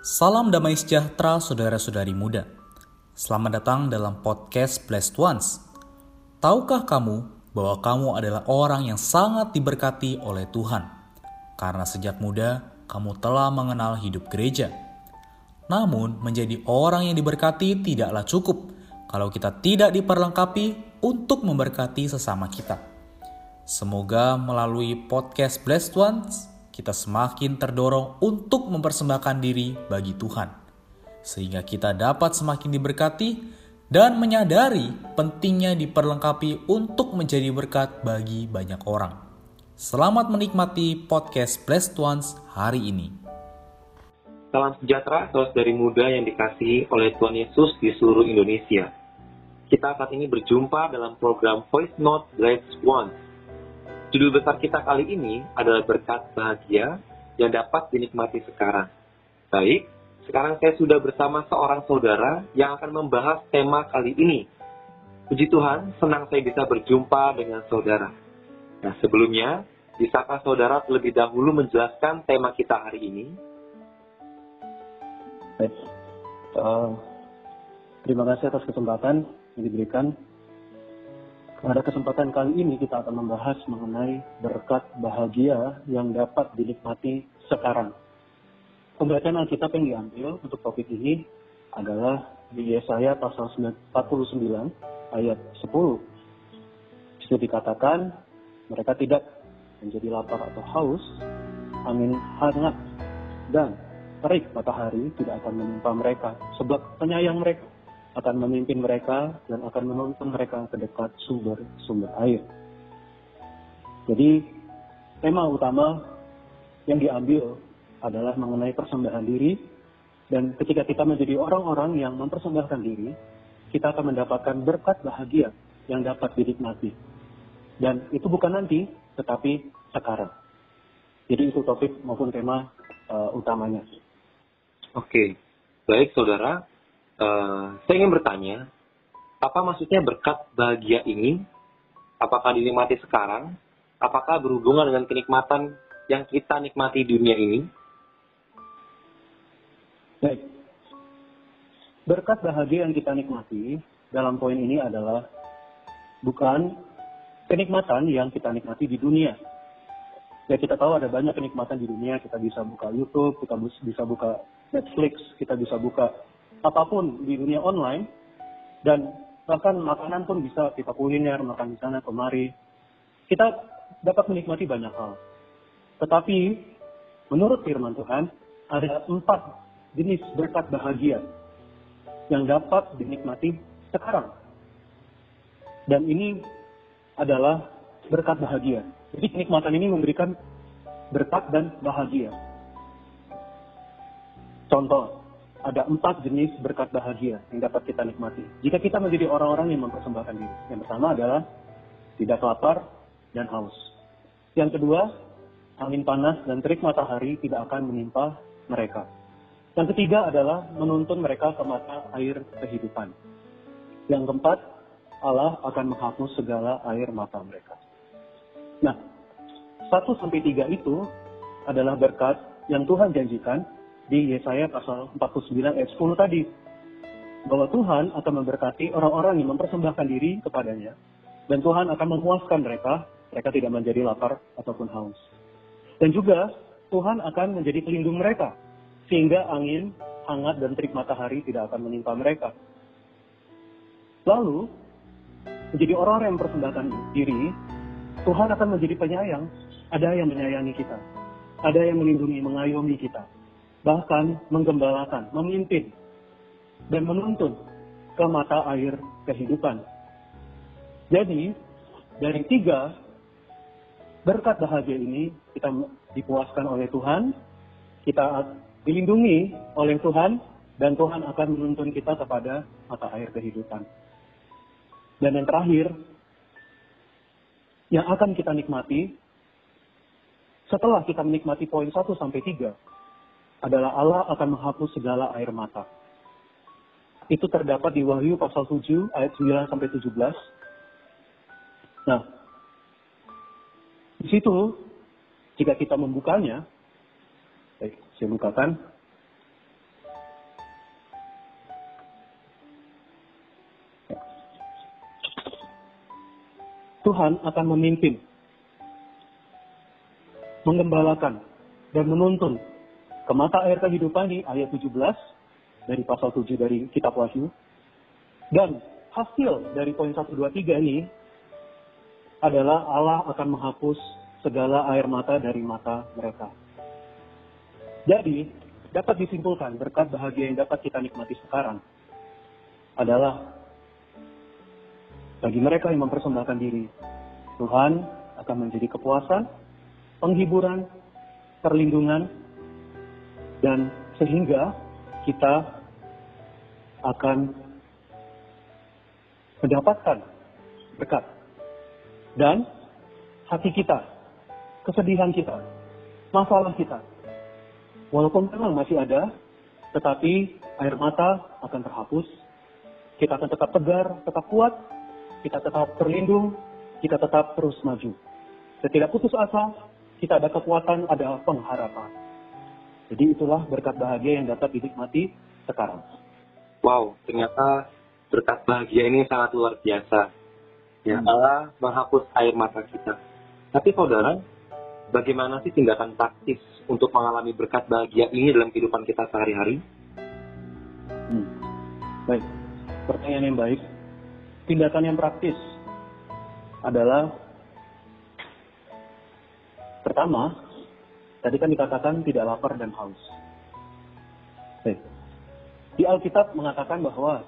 Salam damai sejahtera saudara-saudari muda. Selamat datang dalam podcast Blessed Ones. Tahukah kamu bahwa kamu adalah orang yang sangat diberkati oleh Tuhan? Karena sejak muda kamu telah mengenal hidup gereja. Namun, menjadi orang yang diberkati tidaklah cukup kalau kita tidak diperlengkapi untuk memberkati sesama kita. Semoga melalui podcast Blessed Ones kita semakin terdorong untuk mempersembahkan diri bagi Tuhan, sehingga kita dapat semakin diberkati dan menyadari pentingnya diperlengkapi untuk menjadi berkat bagi banyak orang. Selamat menikmati podcast Blessed Ones hari ini. Salam sejahtera saudari muda yang dikasihi oleh Tuhan Yesus di seluruh Indonesia. Kita saat ini berjumpa dalam program Voice Note Blessed Ones Judul besar kita kali ini adalah berkat bahagia yang dapat dinikmati sekarang. Baik, sekarang saya sudah bersama seorang saudara yang akan membahas tema kali ini. Puji Tuhan, senang saya bisa berjumpa dengan saudara. Nah, sebelumnya, bisakah saudara terlebih dahulu menjelaskan tema kita hari ini? Baik. Uh, terima kasih atas kesempatan yang diberikan pada kesempatan kali ini kita akan membahas mengenai berkat bahagia yang dapat dinikmati sekarang. Pembacaan Alkitab yang diambil untuk topik ini adalah di Yesaya pasal 49 ayat 10. Bisa dikatakan mereka tidak menjadi lapar atau haus, angin hangat dan terik matahari tidak akan menimpa mereka sebab penyayang mereka akan memimpin mereka dan akan menuntun mereka ke dekat sumber-sumber air. Jadi, tema utama yang diambil adalah mengenai persembahan diri, dan ketika kita menjadi orang-orang yang mempersembahkan diri, kita akan mendapatkan berkat bahagia yang dapat dinikmati. Dan itu bukan nanti, tetapi sekarang. Jadi itu topik maupun tema uh, utamanya. Oke, baik saudara. Eh, saya ingin bertanya, apa maksudnya berkat bahagia ini? Apakah dinikmati sekarang? Apakah berhubungan dengan kenikmatan yang kita nikmati di dunia ini? Baik. Berkat bahagia yang kita nikmati dalam poin ini adalah bukan kenikmatan yang kita nikmati di dunia. Ya kita tahu ada banyak kenikmatan di dunia, kita bisa buka YouTube, kita bisa buka Netflix, kita bisa buka apa pun di dunia online dan bahkan makanan pun bisa kita kuliner, makan di sana kemari. Kita dapat menikmati banyak hal. Tetapi menurut firman Tuhan ada empat jenis berkat bahagia yang dapat dinikmati sekarang. Dan ini adalah berkat bahagia. Jadi kenikmatan ini memberikan berkat dan bahagia. Contoh, ada empat jenis berkat bahagia yang dapat kita nikmati. Jika kita menjadi orang-orang yang mempersembahkan diri. Yang pertama adalah tidak lapar dan haus. Yang kedua, angin panas dan terik matahari tidak akan menimpa mereka. Yang ketiga adalah menuntun mereka ke mata air kehidupan. Yang keempat, Allah akan menghapus segala air mata mereka. Nah, satu sampai tiga itu adalah berkat yang Tuhan janjikan di Yesaya pasal 49 ayat 10 tadi. Bahwa Tuhan akan memberkati orang-orang yang mempersembahkan diri kepadanya. Dan Tuhan akan memuaskan mereka, mereka tidak menjadi lapar ataupun haus. Dan juga Tuhan akan menjadi pelindung mereka, sehingga angin, hangat, dan terik matahari tidak akan menimpa mereka. Lalu, menjadi orang-orang yang mempersembahkan diri, Tuhan akan menjadi penyayang. Ada yang menyayangi kita. Ada yang melindungi, mengayomi kita bahkan menggembalakan, memimpin, dan menuntun ke mata air kehidupan. Jadi, dari tiga berkat bahagia ini, kita dipuaskan oleh Tuhan, kita dilindungi oleh Tuhan, dan Tuhan akan menuntun kita kepada mata air kehidupan. Dan yang terakhir, yang akan kita nikmati, setelah kita menikmati poin 1 sampai 3, adalah Allah akan menghapus segala air mata. Itu terdapat di Wahyu pasal 7 ayat 9 sampai 17. Nah, di situ jika kita membukanya, baik, saya bukakan. Tuhan akan memimpin, mengembalakan, dan menuntun ke mata air kehidupan di ayat 17 dari pasal 7 dari kitab Wahyu. Dan hasil dari poin 1, 2, 3 ini adalah Allah akan menghapus segala air mata dari mata mereka. Jadi, dapat disimpulkan berkat bahagia yang dapat kita nikmati sekarang adalah bagi mereka yang mempersembahkan diri, Tuhan akan menjadi kepuasan, penghiburan, perlindungan, dan sehingga kita akan mendapatkan berkat. Dan hati kita, kesedihan kita, masalah kita, walaupun memang masih ada, tetapi air mata akan terhapus. Kita akan tetap tegar, tetap kuat, kita tetap terlindung, kita tetap terus maju. Setidak putus asa, kita ada kekuatan, ada pengharapan. Jadi itulah berkat bahagia yang dapat dinikmati sekarang. Wow, ternyata berkat bahagia ini sangat luar biasa. Ya, hmm. Allah menghapus air mata kita. Tapi saudara, bagaimana sih tindakan praktis untuk mengalami berkat bahagia ini dalam kehidupan kita sehari-hari? Hmm. Baik, pertanyaan yang baik. Tindakan yang praktis adalah pertama, tadi kan dikatakan tidak lapar dan haus. Baik. Di Alkitab mengatakan bahwa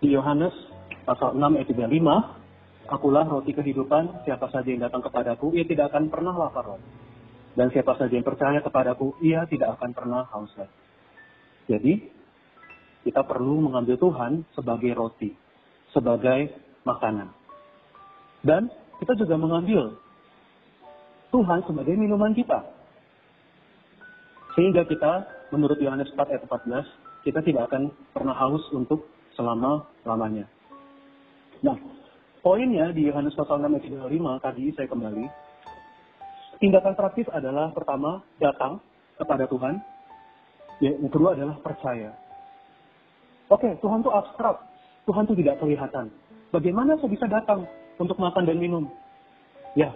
di Yohanes pasal 6 ayat 35, Akulah roti kehidupan, siapa saja yang datang kepadaku, ia tidak akan pernah lapar lagi. Dan siapa saja yang percaya kepadaku, ia tidak akan pernah haus lagi. Jadi, kita perlu mengambil Tuhan sebagai roti, sebagai makanan. Dan kita juga mengambil Tuhan sebagai minuman kita. Sehingga kita, menurut Yohanes 4 ayat 14, kita tidak akan pernah haus untuk selama-lamanya. Nah, poinnya di Yohanes pasal 6 ayat 35 tadi saya kembali. Tindakan praktis adalah pertama datang kepada Tuhan. Ya, yang kedua adalah percaya. Oke, Tuhan itu abstrak. Tuhan itu tidak kelihatan. Bagaimana saya bisa datang untuk makan dan minum? Ya,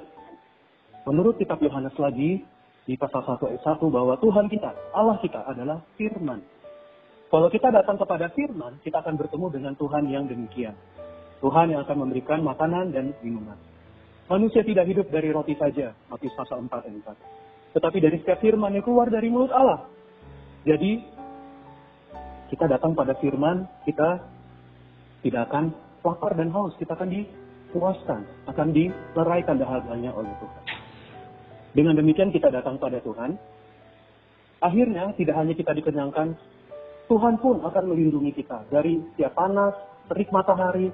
menurut kitab Yohanes lagi, di pasal 1 ayat 1 bahwa Tuhan kita, Allah kita adalah firman. Kalau kita datang kepada firman, kita akan bertemu dengan Tuhan yang demikian. Tuhan yang akan memberikan makanan dan minuman. Manusia tidak hidup dari roti saja, Matius pasal 4 ayat 4. Tetapi dari setiap firman yang keluar dari mulut Allah. Jadi, kita datang pada firman, kita tidak akan lapar dan haus. Kita akan dipuaskan, akan dileraikan dahaganya oleh Tuhan. Dengan demikian kita datang pada Tuhan. Akhirnya tidak hanya kita dikenyangkan Tuhan pun akan melindungi kita dari setiap panas, terik matahari,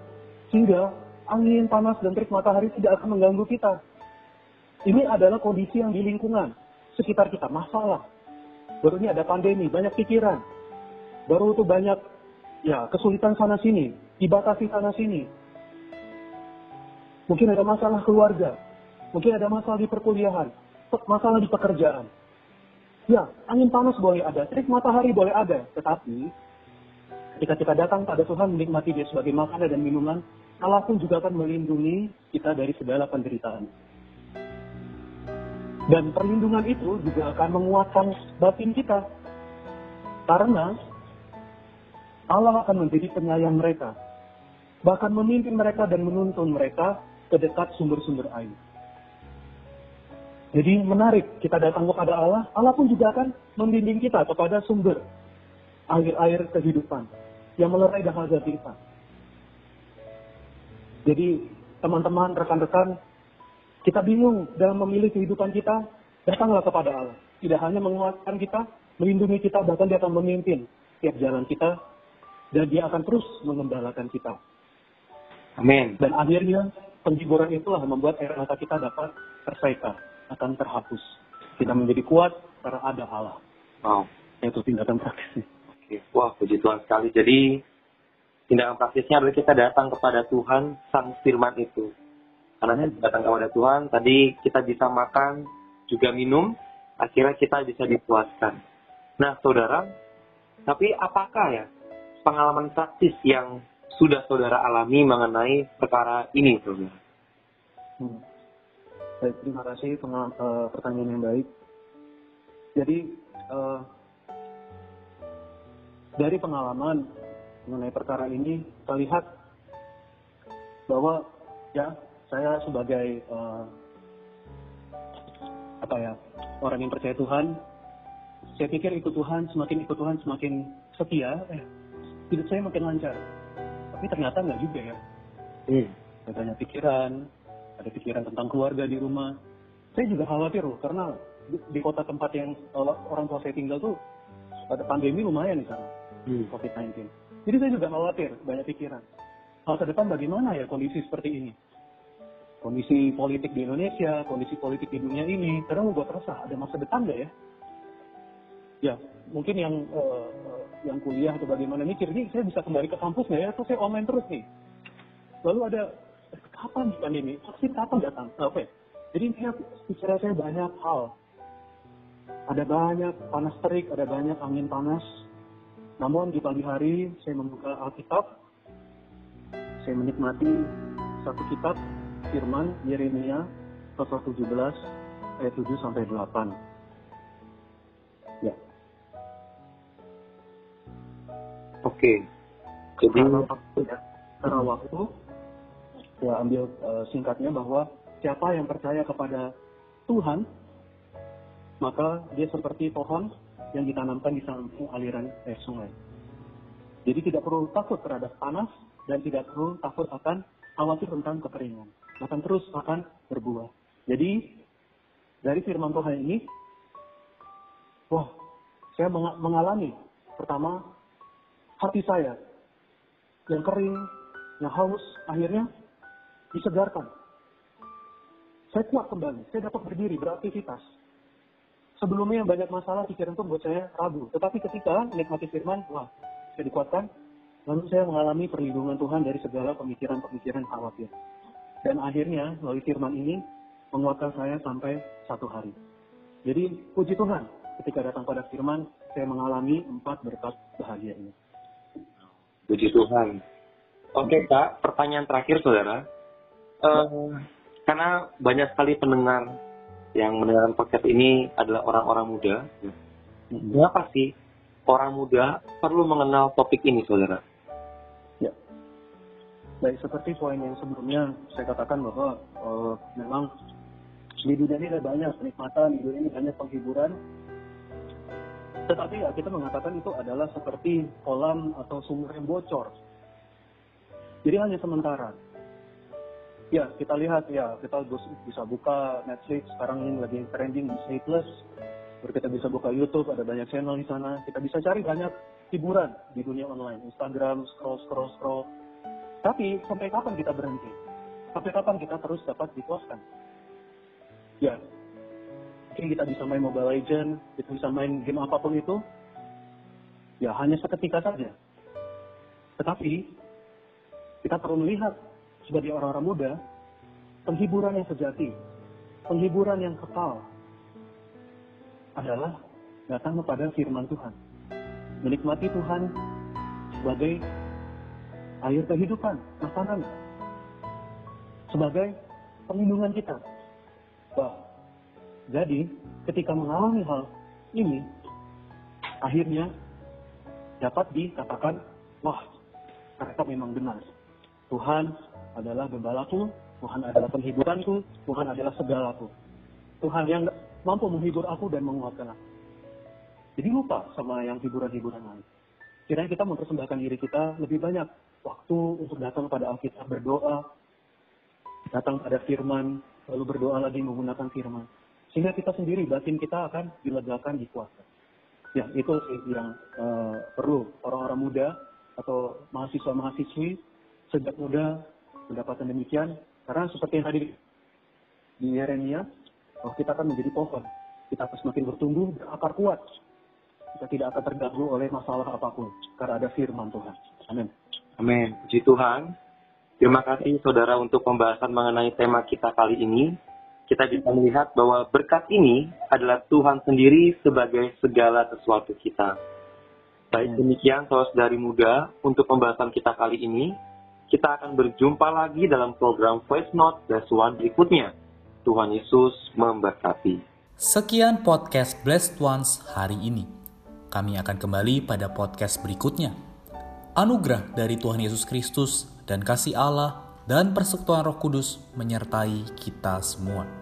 hingga angin panas dan terik matahari tidak akan mengganggu kita. Ini adalah kondisi yang di lingkungan sekitar kita, masalah. Baru ini ada pandemi, banyak pikiran. Baru itu banyak ya kesulitan sana sini, dibatasi sana sini. Mungkin ada masalah keluarga, mungkin ada masalah di perkuliahan, masalah di pekerjaan. Ya, angin panas boleh ada, terik matahari boleh ada, tetapi ketika kita datang pada Tuhan menikmati dia sebagai makanan dan minuman, Allah pun juga akan melindungi kita dari segala penderitaan. Dan perlindungan itu juga akan menguatkan batin kita. Karena Allah akan menjadi penyayang mereka. Bahkan memimpin mereka dan menuntun mereka ke dekat sumber-sumber air. Jadi menarik kita datang kepada Allah, Allah pun juga akan membimbing kita kepada sumber air-air kehidupan yang melerai dahaga kita. Jadi teman-teman, rekan-rekan, kita bingung dalam memilih kehidupan kita, datanglah kepada Allah. Tidak hanya menguatkan kita, melindungi kita, bahkan dia akan memimpin tiap jalan kita, dan dia akan terus mengembalakan kita. Amin. Dan akhirnya penghiburan itulah membuat air mata kita dapat tersekat akan terhapus. Kita menjadi kuat karena ada Allah. Wow. Itu tindakan praktis. Oke. Wah, puji Tuhan sekali. Jadi, tindakan praktisnya adalah kita datang kepada Tuhan, Sang Firman itu. Karena kita datang kepada Tuhan, tadi kita bisa makan, juga minum, akhirnya kita bisa dipuaskan. Nah, saudara, tapi apakah ya pengalaman praktis yang sudah saudara alami mengenai perkara ini, saudara? Hmm. Baik, terima kasih pengal- eh, pertanyaan yang baik. Jadi eh, dari pengalaman mengenai perkara ini, kita lihat bahwa ya saya sebagai eh, apa ya orang yang percaya Tuhan, saya pikir ikut Tuhan, semakin ikut Tuhan semakin setia, eh, hidup saya makin lancar. Tapi ternyata nggak juga ya. Hmm. Banyak pikiran, ada pikiran tentang keluarga di rumah. Saya juga khawatir loh, karena di, di kota tempat yang uh, orang tua saya tinggal tuh ada pandemi lumayan di sana, Hmm. COVID-19. Jadi saya juga khawatir, banyak pikiran. Hal ke depan bagaimana ya kondisi seperti ini? Kondisi politik di Indonesia, kondisi politik di dunia ini, kadang membuat resah, ada masa depan nggak ya? Ya, mungkin yang uh, yang kuliah atau bagaimana mikir, ini saya bisa kembali ke kampus nggak ya? Atau saya online terus nih? Lalu ada eh, kapan pandemi? Vaksin kapan datang? Nah, Oke. Jadi intinya bicara saya banyak hal. Ada banyak panas terik, ada banyak angin panas. Namun di pagi hari saya membuka Alkitab, saya menikmati satu kitab Firman Yeremia pasal 17 ayat 7 sampai 8. Ya, Oke. Jadi, karena waktu ya, karena waktu ya ambil eh, singkatnya bahwa siapa yang percaya kepada Tuhan maka dia seperti pohon yang ditanamkan di samping aliran air sungai. Jadi tidak perlu takut terhadap panas dan tidak perlu takut akan khawatir tentang kekeringan. Akan terus akan berbuah. Jadi dari firman Tuhan ini, wah, saya menga- mengalami pertama hati saya yang kering, yang haus, akhirnya disegarkan. Saya kuat kembali, saya dapat berdiri, beraktivitas. Sebelumnya yang banyak masalah, pikiran itu buat saya ragu. Tetapi ketika menikmati firman, wah, saya dikuatkan. Lalu saya mengalami perlindungan Tuhan dari segala pemikiran-pemikiran khawatir. Dan akhirnya, melalui firman ini, menguatkan saya sampai satu hari. Jadi, puji Tuhan, ketika datang pada firman, saya mengalami empat berkat bahagia ini. puji Tuhan. Oke, Kak. Pertanyaan terakhir, saudara. Eh, karena banyak sekali pendengar yang mendengarkan podcast ini adalah orang-orang muda. Kenapa sih orang muda perlu mengenal topik ini, saudara? Ya. Baik, seperti poin yang sebelumnya saya katakan bahwa eh, memang di dunia ini ada banyak kenikmatan, di dunia ini banyak penghiburan. Tetapi ya kita mengatakan itu adalah seperti kolam atau sumur yang bocor. Jadi hanya sementara. Ya, kita lihat ya, kita bisa buka Netflix, sekarang ini lagi trending Disney Plus. Baru kita bisa buka YouTube, ada banyak channel di sana. Kita bisa cari banyak hiburan di dunia online, Instagram, scroll, scroll, scroll. Tapi sampai kapan kita berhenti? Sampai kapan kita terus dapat dipuaskan? Ya, mungkin kita bisa main Mobile Legend, kita bisa main game apa pun itu, ya hanya seketika saja. Tetapi kita perlu melihat sebagai orang-orang muda penghiburan yang sejati, penghiburan yang kekal adalah datang kepada firman Tuhan. Menikmati Tuhan sebagai air kehidupan, makanan. Sebagai perlindungan kita. Wah, jadi ketika mengalami hal ini, akhirnya dapat dikatakan, wah, mereka memang benar. Tuhan adalah gembalaku, Tuhan adalah penghiburanku, Tuhan adalah segalaku. Tuhan yang mampu menghibur aku dan menguatkan aku. Jadi lupa sama yang hiburan-hiburan lain. Kiranya kita mempersembahkan diri kita lebih banyak waktu untuk datang pada Alkitab berdoa, datang pada firman, lalu berdoa lagi menggunakan firman. Sehingga kita sendiri, batin kita akan dilegakan, dikuatkan. Ya, itu sih yang eh, perlu orang-orang muda atau mahasiswa-mahasiswi sejak muda mendapatkan demikian. Karena seperti yang tadi di Yeremia, bahwa kita akan menjadi pohon. Kita akan semakin bertumbuh, berakar kuat. Kita tidak akan terganggu oleh masalah apa pun. Karena ada firman Tuhan. Amin. Amin. Puji Tuhan. Terima kasih saudara untuk pembahasan mengenai tema kita kali ini. Kita bisa melihat bahwa berkat ini adalah Tuhan sendiri sebagai segala sesuatu kita. Baik demikian saudara dari muda untuk pembahasan kita kali ini. Kita akan berjumpa lagi dalam program Voice Note One berikutnya. Tuhan Yesus memberkati. Sekian podcast Blessed Ones hari ini. Kami akan kembali pada podcast berikutnya. Anugerah dari Tuhan Yesus Kristus dan kasih Allah dan persekutuan Roh Kudus menyertai kita semua.